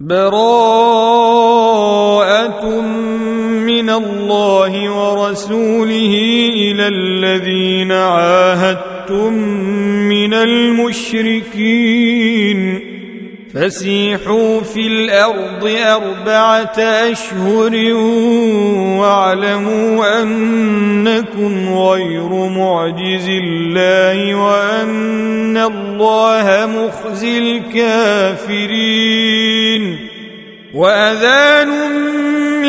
براءة من الله ورسوله إلى الذين عاهدتم من المشركين. فسيحوا في الأرض أربعة أشهر واعلموا أنكم غير معجز الله وأن الله مخزي الكافرين. وأذان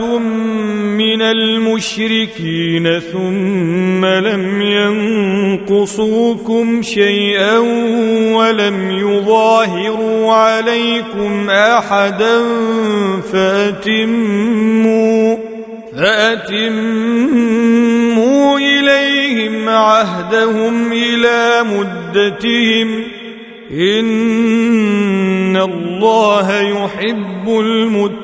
من المشركين ثم لم ينقصوكم شيئا ولم يظاهروا عليكم أحدا فأتموا فأتموا إليهم عهدهم إلى مدتهم إن الله يحب المتقين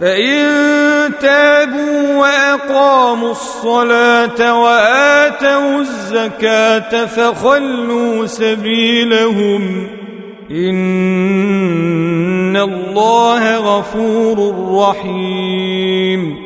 فإن تابوا وأقاموا الصلاة وآتوا الزكاة فخلوا سبيلهم إن الله غفور رحيم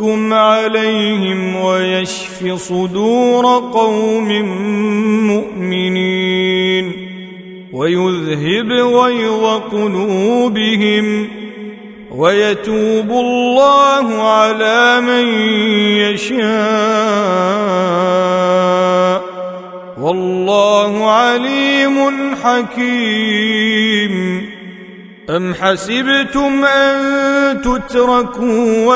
وينصركم عليهم ويشف صدور قوم مؤمنين ويذهب غيظ قلوبهم ويتوب الله على من يشاء والله عليم حكيم. أم حسبتم أن تتركوا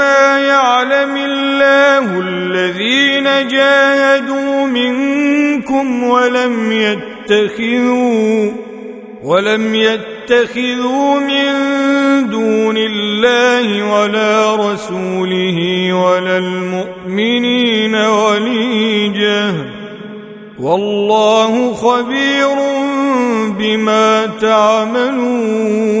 ولما يعلم الله الذين جاهدوا منكم ولم يتخذوا ولم يتخذوا من دون الله ولا رسوله ولا المؤمنين وليجه والله خبير بما تعملون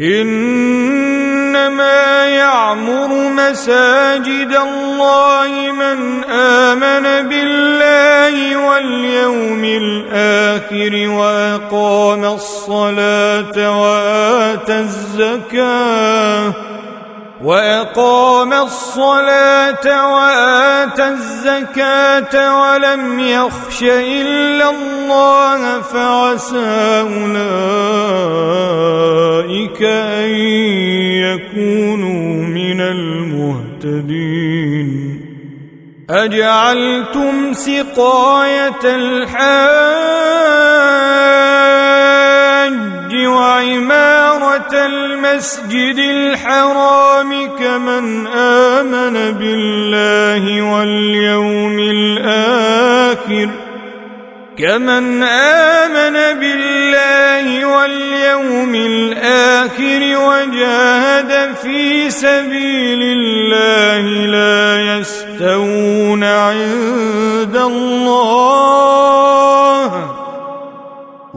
إنما يعمر مساجد الله من آمن بالله واليوم الآخر وأقام الصلاة وآتى الزكاة وإقام الصلاة وآتى الزكاة ولم يخش إلا الله فعسى أولئك أن يكونوا من المهتدين. أجعلتم سقاية الحاج وعمارة المسجد الحرام كمن آمن بالله واليوم الآخر كمن آمن بالله واليوم الآخر وجاهد في سبيل الله لا يستوون عند الله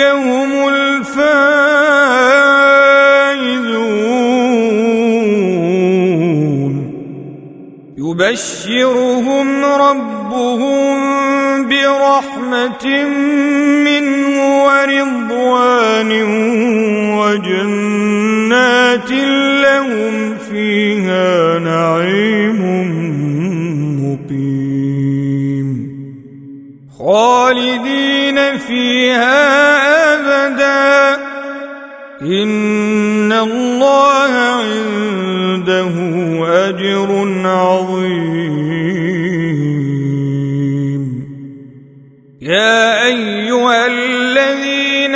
هم الفائزون. يبشرهم ربهم برحمة منه ورضوان وجنات لهم فيها نعيم مقيم. خالدين فيها إن الله عنده أجر عظيم. يا أيها الذين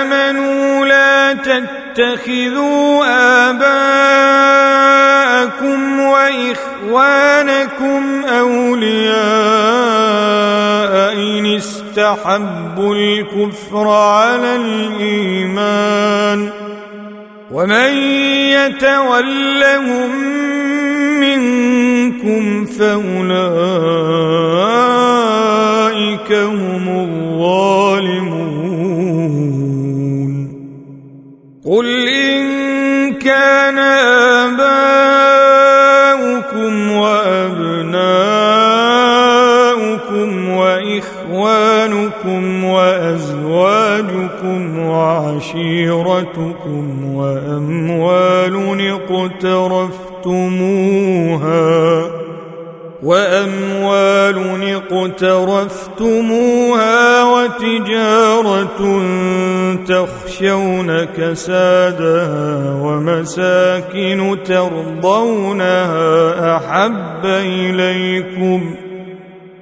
آمنوا لا تتخذوا آباءكم وإخوانكم أولياء استحبوا الكفر على الإيمان ومن يتولهم منكم فأولئك هم الظالمون. قل وأزواجكم وعشيرتكم وأموال اقترفتموها وأموال اقترفتموها وتجارة تخشون كسادها ومساكن ترضونها أحب إليكم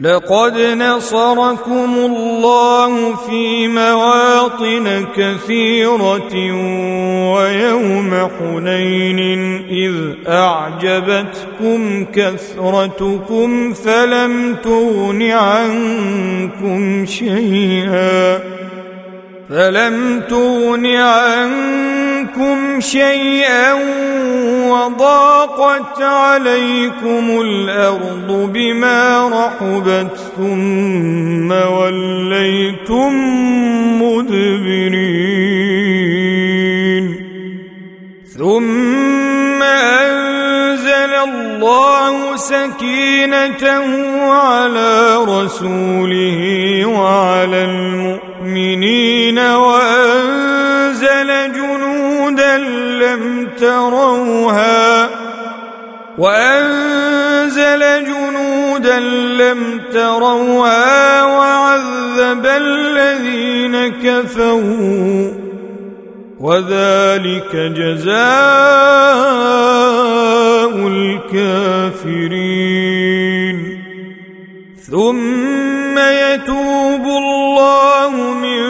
لقد نصركم الله في مواطن كثيرة ويوم حنين إذ أعجبتكم كثرتكم فلم تغن عنكم شيئا فلم تغن عنكم شيئا وضاقت عليكم الأرض بما رحبت ثم وليتم مدبرين. ثم أنزل الله سكينته على رسوله وعلى المؤمنين وأنزل جنودا لم تروها وأنزل جنودا لم تروها وعذب الذين كفروا وذلك جزاء الكافرين. ثم يتوب الله من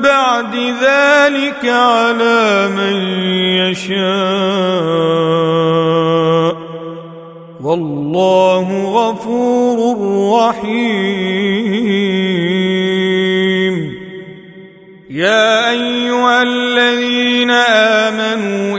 بعد ذلك على من يشاء. والله غفور رحيم. يا أيها الذين آمنوا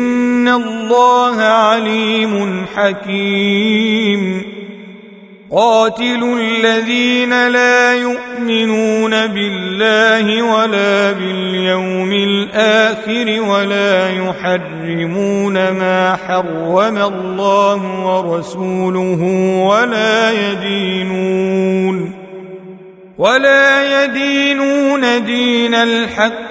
الله عليم حكيم. قاتلوا الذين لا يؤمنون بالله ولا باليوم الآخر ولا يحرمون ما حرم الله ورسوله ولا يدينون ولا يدينون دين الحق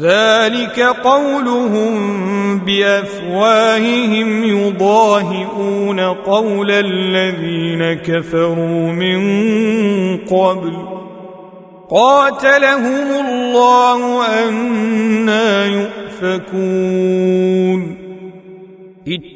ذلك قولهم بأفواههم يضاهئون قول الذين كفروا من قبل. قاتلهم الله أنا يؤفكون.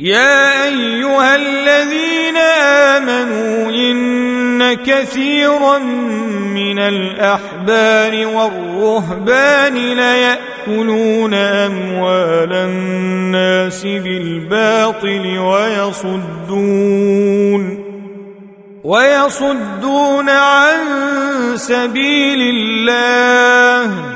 يا أيها الذين آمنوا إن كثيرا من الأحبار والرهبان ليأكلون أموال الناس بالباطل ويصدون ويصدون عن سبيل الله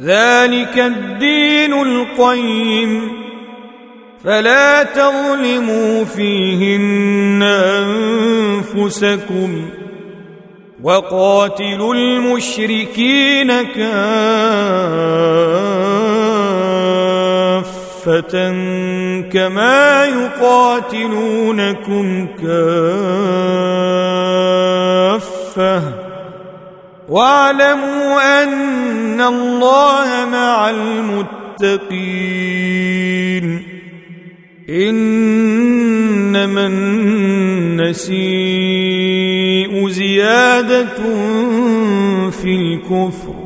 ذلك الدين القيم. فلا تظلموا فيهن أنفسكم وقاتلوا المشركين كافة كما يقاتلونكم كافة. واعلموا أن الله مع المتقين. إنما النسيء زيادة في الكفر.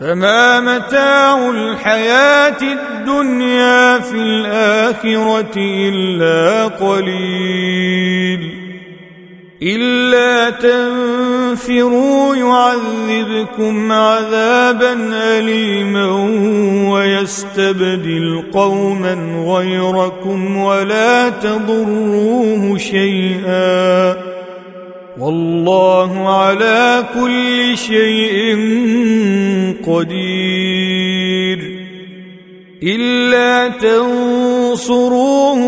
فما متاع الحياة الدنيا في الآخرة إلا قليل. إلا تنفروا يعذبكم عذابا أليما ويستبدل قوما غيركم ولا تضروه شيئا. والله على كل شيء قدير. إلا تنصروه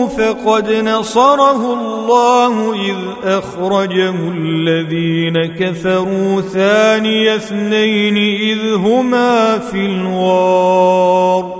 فقد نصره الله إذ أخرجه الذين كفروا ثاني اثنين إذ هما في الغار.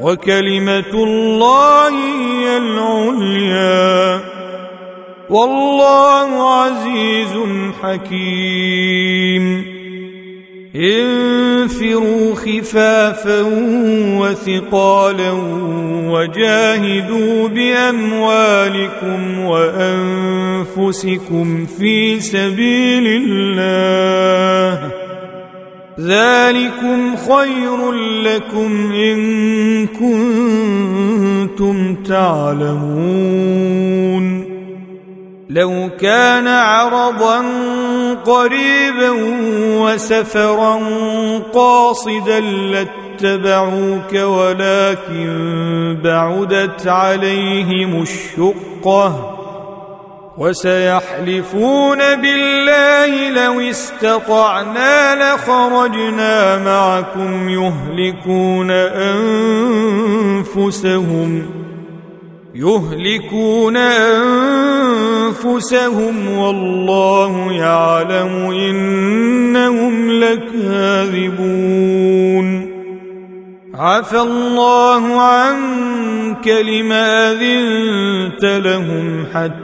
وكلمة الله هي العليا. والله عزيز حكيم. انفروا خفافا وثقالا وجاهدوا بأموالكم وأنفسكم في سبيل الله. ذلكم خير لكم إن كنتم تعلمون. لو كان عرضا قريبا وسفرا قاصدا لاتبعوك ولكن بعدت عليهم الشقة. وسيحلفون بالله لو استطعنا لخرجنا معكم يهلكون أنفسهم يهلكون أنفسهم والله يعلم إنهم لكاذبون عفى الله عنك لما أذنت لهم حتى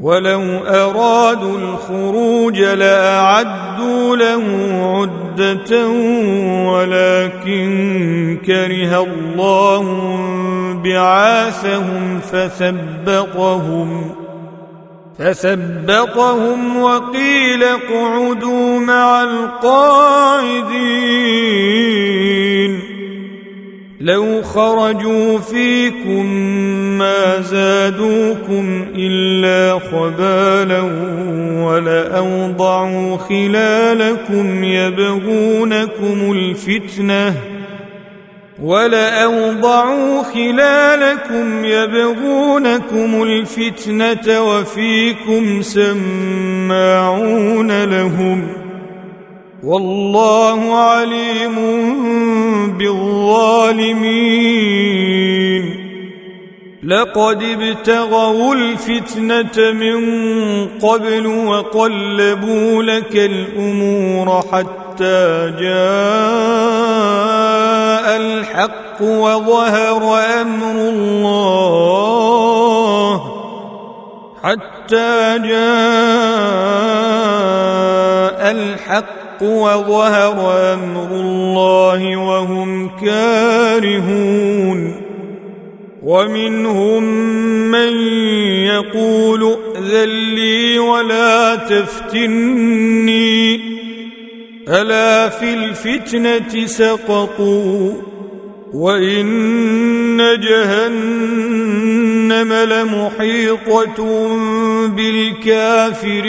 ولو أرادوا الخروج لأعدوا له عدة ولكن كره الله بعاثهم فثبطهم فثبطهم وقيل اقعدوا مع القاعدين لو خرجوا فيكم ما زادوكم إلا خبالا ولأوضعوا خلالكم يبغونكم الفتنة ولأوضعوا خلالكم يبغونكم الفتنة وفيكم سماعون لهم ۖ والله عليم بالظالمين. لقد ابتغوا الفتنة من قبل وقلبوا لك الأمور حتى جاء الحق وظهر أمر الله حتى جاء الحق الحق وظهر أمر الله وهم كارهون. ومنهم من يقول ائذن لي ولا تفتني. ألا في الفتنة سقطوا وإن جهنم لمحيطة بالكافرين.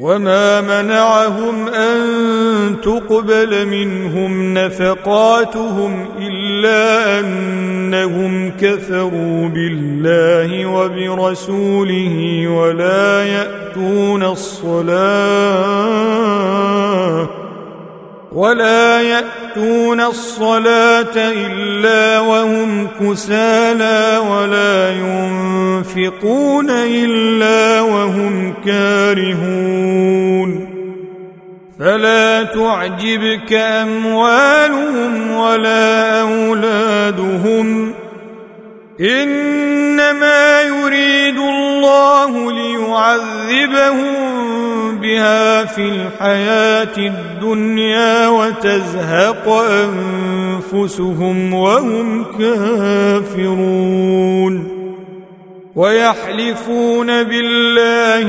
وما منعهم ان تقبل منهم نفقاتهم الا انهم كفروا بالله وبرسوله ولا ياتون الصلاه ولا يأتون الصلاة إلا وهم كسالى ولا ينفقون إلا وهم كارهون. فلا تعجبك أموالهم ولا أولادهم. إنما يريد الله ليعذبهم بها في الحياة الدنيا وتزهق أنفسهم وهم كافرون. ويحلفون بالله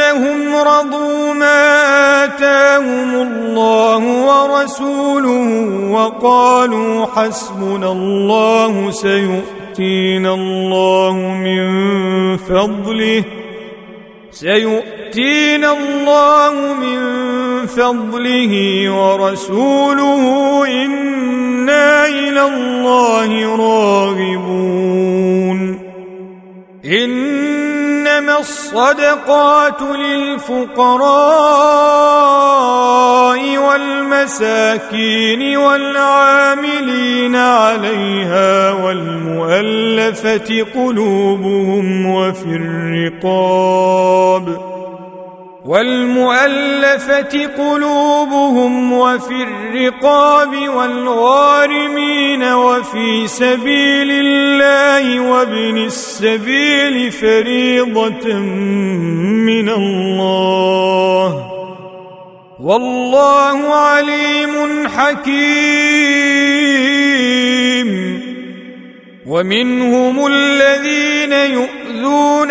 انهم رضوا ما آتاهم الله ورسوله وقالوا حسبنا الله سيؤتينا الله من فضله سيؤتينا الله من فضله ورسوله إنا إلى الله راغبون إنما الصدقات للفقراء والمساكين والعاملين عليها والمؤلفة قلوبهم وفي الرقاب والمؤلفة قلوبهم وفي الرقاب والغارمين وفي سبيل الله وابن السبيل فريضة من الله. والله عليم حكيم. ومنهم الذين يؤذون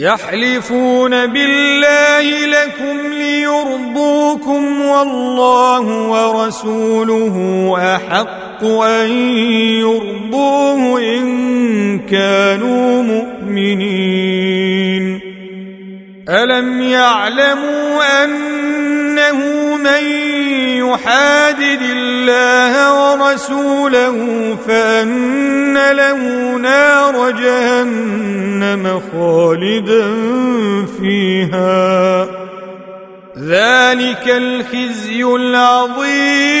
يحلفون بالله لكم ليرضوكم والله ورسوله أحق أن يرضوه إن كانوا مؤمنين. ألم يعلموا أنه من يحادد الله ورسوله فأن له نار جهنم خالدا فيها. ذلك الخزي العظيم.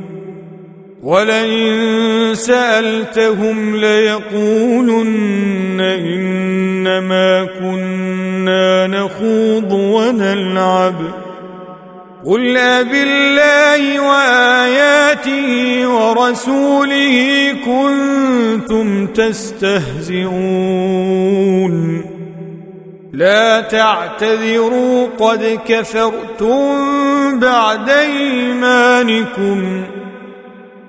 ولئن سألتهم ليقولن إنما كنا نخوض ونلعب. قل أبالله وآياته ورسوله كنتم تستهزئون. لا تعتذروا قد كفرتم بعد إيمانكم.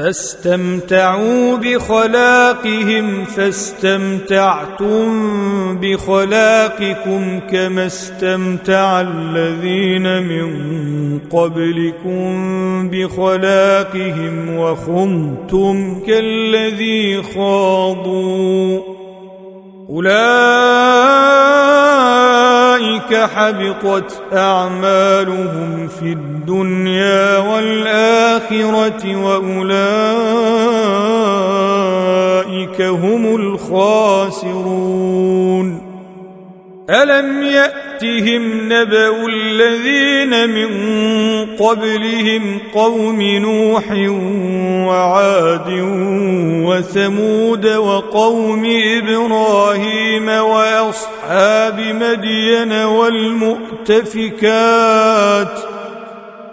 فاستمتعوا بخلاقهم فاستمتعتم بخلاقكم كما استمتع الذين من قبلكم بخلاقهم وخمتم كالذي خاضوا. أولئك حبطت أعمالهم في الدنيا والآخرة وأولئك هم الخاسرون ألم يأتهم نبأ الذين من قبلهم قوم نوح وعاد وثمود وقوم إبراهيم وأصحاب مدين والمؤتفكات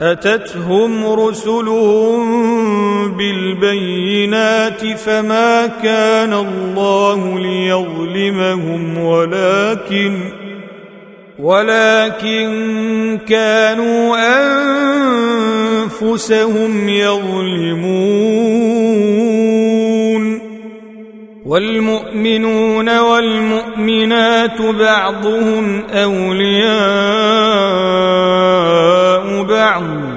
أتتهم رسلهم بالبينات فما كان الله ليظلمهم ولكن ولكن كانوا أنفسهم يظلمون. والمؤمنون والمؤمنات بعضهم أولياء بعض.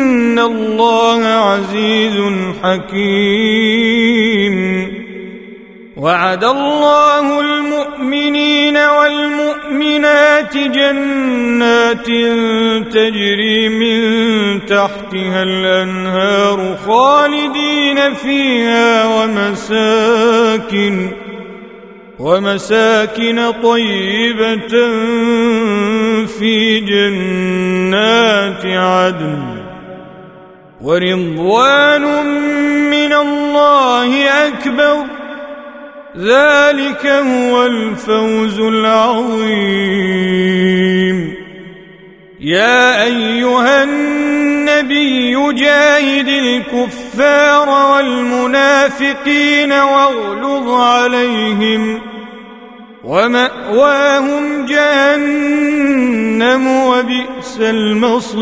الله عزيز حكيم. وعد الله المؤمنين والمؤمنين المؤمنات جنات تجري من تحتها الأنهار خالدين فيها ومساكن ومساكن طيبة في جنات عدن. ورضوان من الله أكبر. ذلك هو الفوز العظيم. يا أيها النبي جاهد الكفار والمنافقين واغلظ عليهم ومأواهم جهنم وبئس المصير.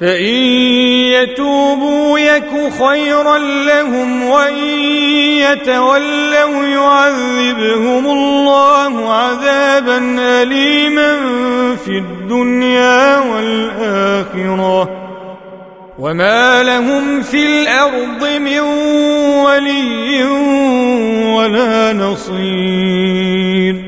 فإن يتوبوا يك خيرا لهم وإن يتولوا يعذبهم الله عذابا أليما في الدنيا والآخرة. وما لهم في الأرض من ولي ولا نصير.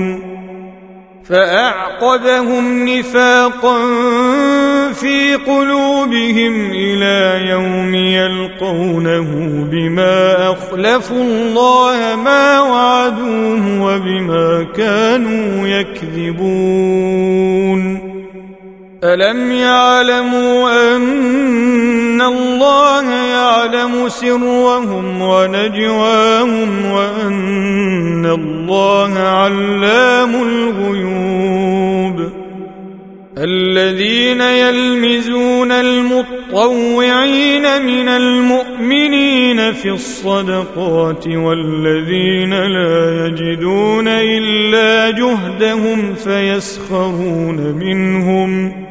فأعقبهم نفاقا في قلوبهم إلى يوم يلقونه بما أخلفوا الله ما وعدوه وبما كانوا يكذبون. ألم يعلموا أن الله يعلم سرهم ونجواهم وأن الله علام الغيوب الذين يلمزون المطوعين من المؤمنين في الصدقات والذين لا يجدون إلا جهدهم فيسخرون منهم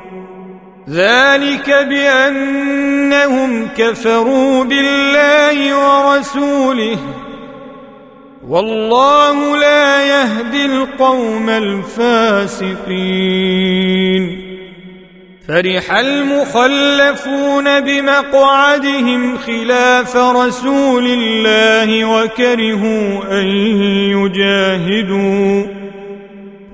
ذلك بأنهم كفروا بالله ورسوله والله لا يهدي القوم الفاسقين. فرح المخلفون بمقعدهم خلاف رسول الله وكرهوا أن يجاهدوا.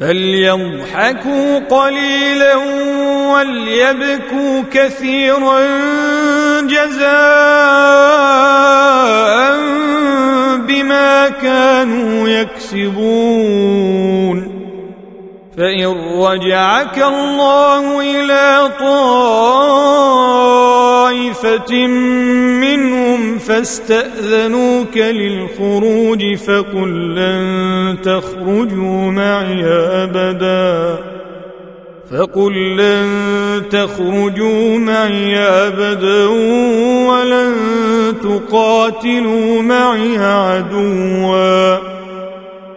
فليضحكوا قليلا وليبكوا كثيرا جزاء بما كانوا يكسبون فإن رجعك الله إلى طائفة منهم فاستأذنوك للخروج فقل لن تخرجوا معي أبداً. فقل لن تخرجوا معي أبدا ولن تقاتلوا معي عدوا.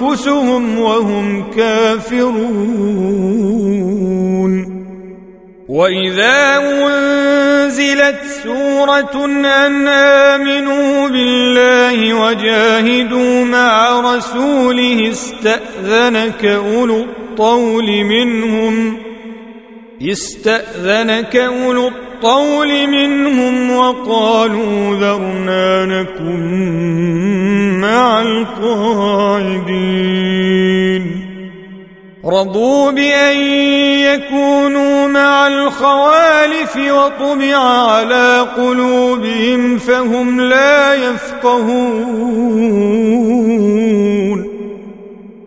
أنفسهم وهم كافرون. وإذا أنزلت سورة أن آمنوا بالله وجاهدوا مع رسوله استأذنك أولو الطول منهم استأذنك أولو الطول منهم وقالوا ذرنا نكن مع القاعدين. رضوا بأن يكونوا مع الخوالف وطبع على قلوبهم فهم لا يفقهون.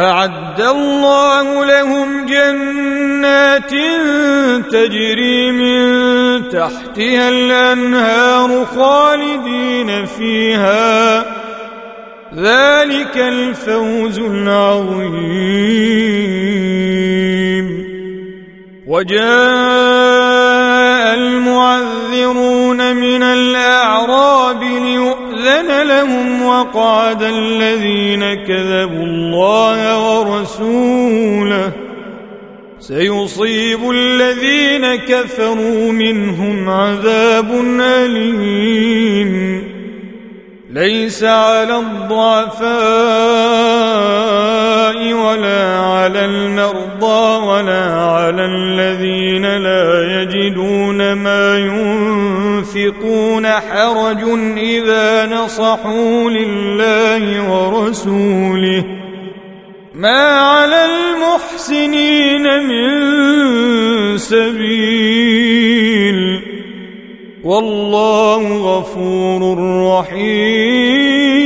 أعد الله لهم جنات تجري من تحتها الأنهار خالدين فيها. ذلك الفوز العظيم. وجاء المعذرون من الأعراب ليؤذن لهم وقعد الذين كذبوا الله ورسوله. سيصيب الذين كفروا منهم عذاب أليم. ليس على الضعفاء ولا على المرضى ولا على الذين لا يجدون ما ينفقون حرج إذا نصحوا لله ورسوله. ما على المحسنين من سبيل. والله غفور رحيم.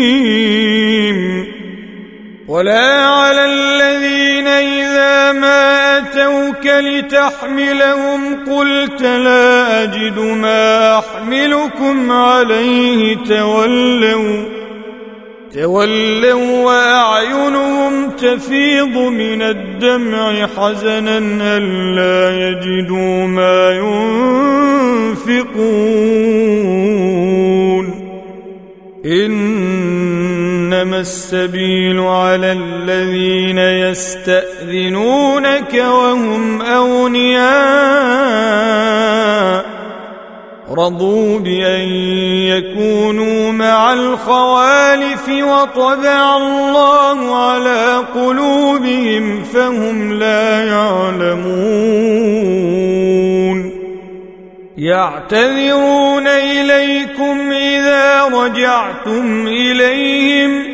ولا على الذين إذا ما أتوك لتحملهم قلت لا أجد ما أحملكم عليه. تولوا تولوا وأعينهم تفيض من الدمع حزنا الا يجدوا ما ينفقون. إنما السبيل على الذين يستأذنونك وهم أغنياء. رضوا بأن يكونوا مع الخوالف وطبع الله على قلوبهم فهم لا يعلمون. يعتذرون إليكم إذا رجعتم إليهم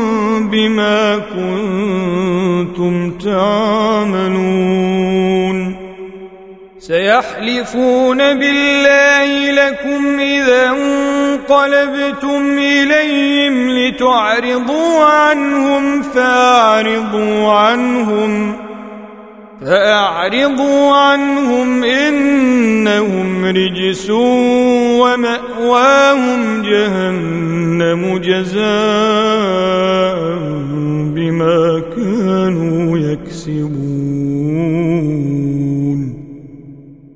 بما كنتم تعملون سيحلفون بالله لكم إذا انقلبتم إليهم لتعرضوا عنهم فأعرضوا عنهم فأعرضوا عنهم إنهم رجس ومأواهم جهنم جزاء بما كانوا يكسبون.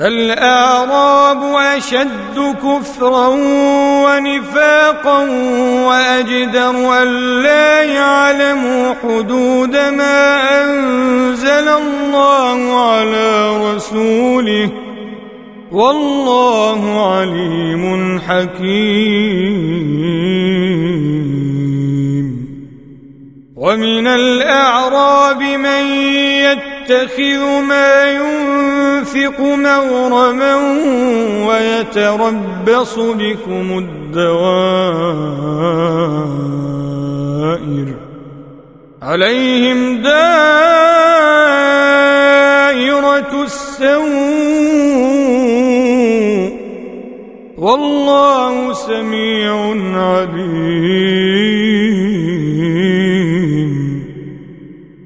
الأعراب أشد كفرا ونفاقا وأجدر ألا يعلموا حدود ما أنزل الله على رسوله. والله عليم حكيم. ومن الأعراب من يتخذ ما ينفق مغرما ويتربص بكم الدوائر عليهم دائرة السوء والله سميع عليم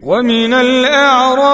ومن الأعراب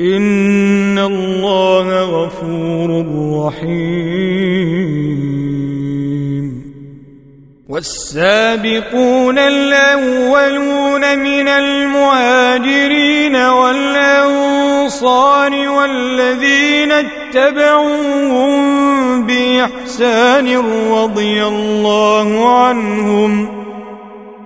إن الله غفور رحيم والسابقون الأولون من المهاجرين والأنصار والذين اتبعوهم بإحسان رضي الله عنهم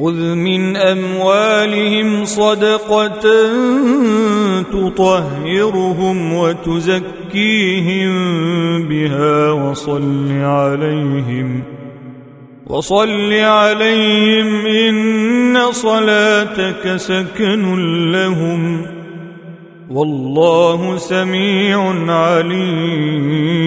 خذ من اموالهم صدقه تطهرهم وتزكيهم بها وصل عليهم وصل عليهم ان صلاتك سكن لهم والله سميع عليم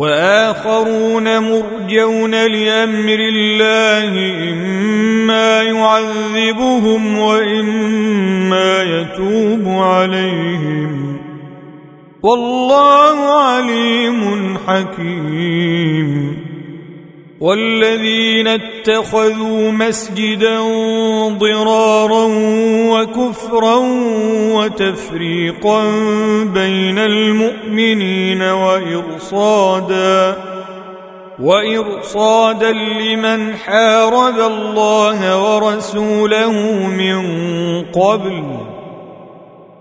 وآخرون مرجون لأمر الله إما يعذبهم وإما يتوب عليهم. والله عليم حكيم. والذين اتخذوا مسجدا ضرارا وكفرا وتفريقا بين المؤمنين وإرصادا وإرصادا لمن حارب الله ورسوله من قبل.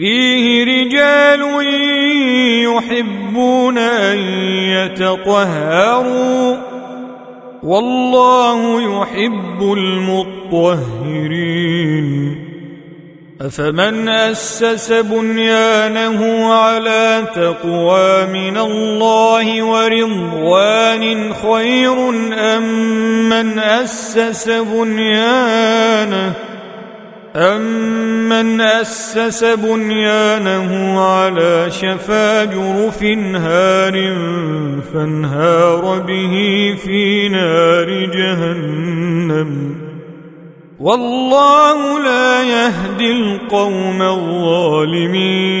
فيه رجال يحبون أن يتطهروا والله يحب المطهرين. أفمن أسس بنيانه على تقوى من الله ورضوان خير أم من أسس بنيانه أمن أسس بنيانه على شفا جرف هار فانهار به في نار جهنم والله لا يهدي القوم الظالمين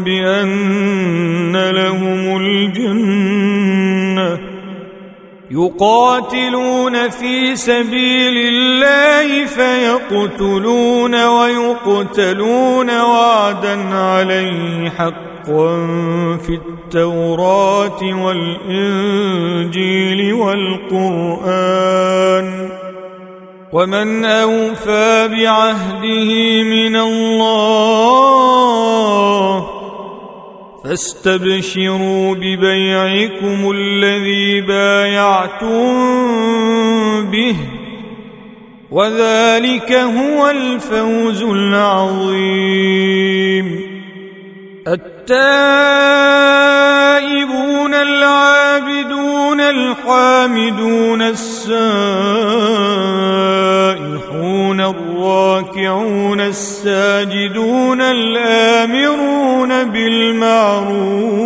بأن لهم الجنة يقاتلون في سبيل الله فيقتلون ويقتلون وعدا عليه حقا في التوراة والإنجيل والقرآن. ومن أوفى بعهده من الله فاستبشروا ببيعكم الذي بايعتم به. وذلك هو الفوز العظيم. التائبون الحامدون السائحون الراكعون الساجدون الآمرون بالمعروف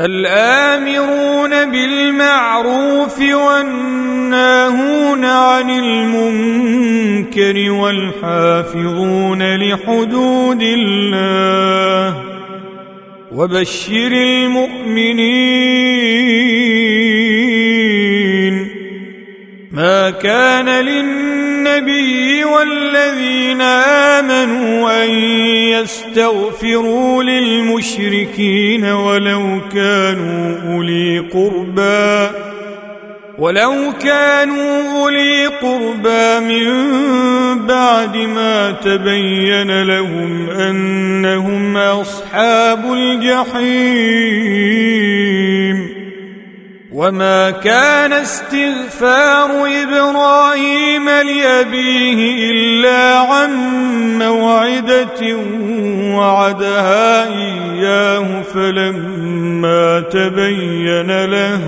الآمرون بالمعروف والناهون عن المنكر والحافظون لحدود الله وبشر المؤمنين ما كان للنبي والذين آمنوا أن يستغفروا للمشركين ولو كانوا أولي قربى ولو كانوا أولي قربى من بعد ما تبين لهم أنهم أصحاب الجحيم. وما كان استغفار إبراهيم لأبيه إلا عن موعدة وعدها إياه فلما تبين له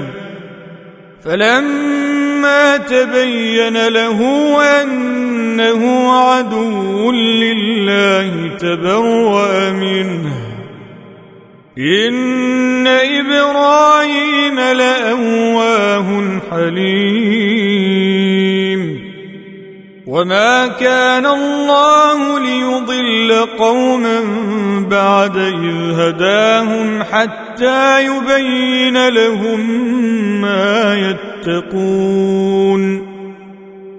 فلما تبين له أنه عدو لله تبرأ منه. إن إبراهيم لأواه حليم. وما كان الله ليضل قوما بعد إذ هداهم حتى يبين لهم ما يتقون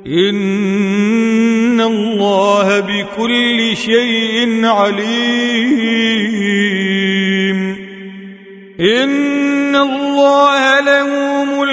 إن الله بكل شيء عليم إن الله له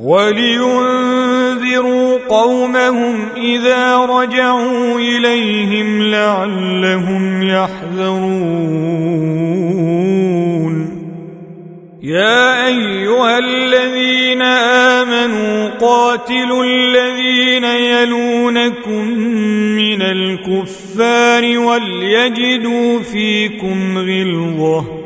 ولينذروا قومهم إذا رجعوا إليهم لعلهم يحذرون. يا أيها الذين آمنوا قاتلوا الذين يلونكم من الكفار وليجدوا فيكم غلظة.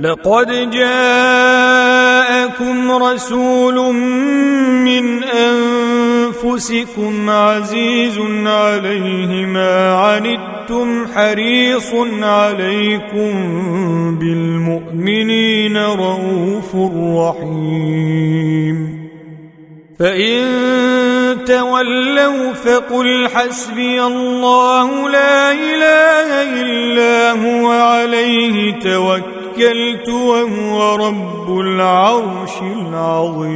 لقد جاءكم رسول من أنفسكم عزيز عليه ما عنتم حريص عليكم بالمؤمنين رؤوف رحيم. فإن تولوا فقل حسبي الله لا إله إلا هو عليه توكل توكلت وهو رب العرش العظيم.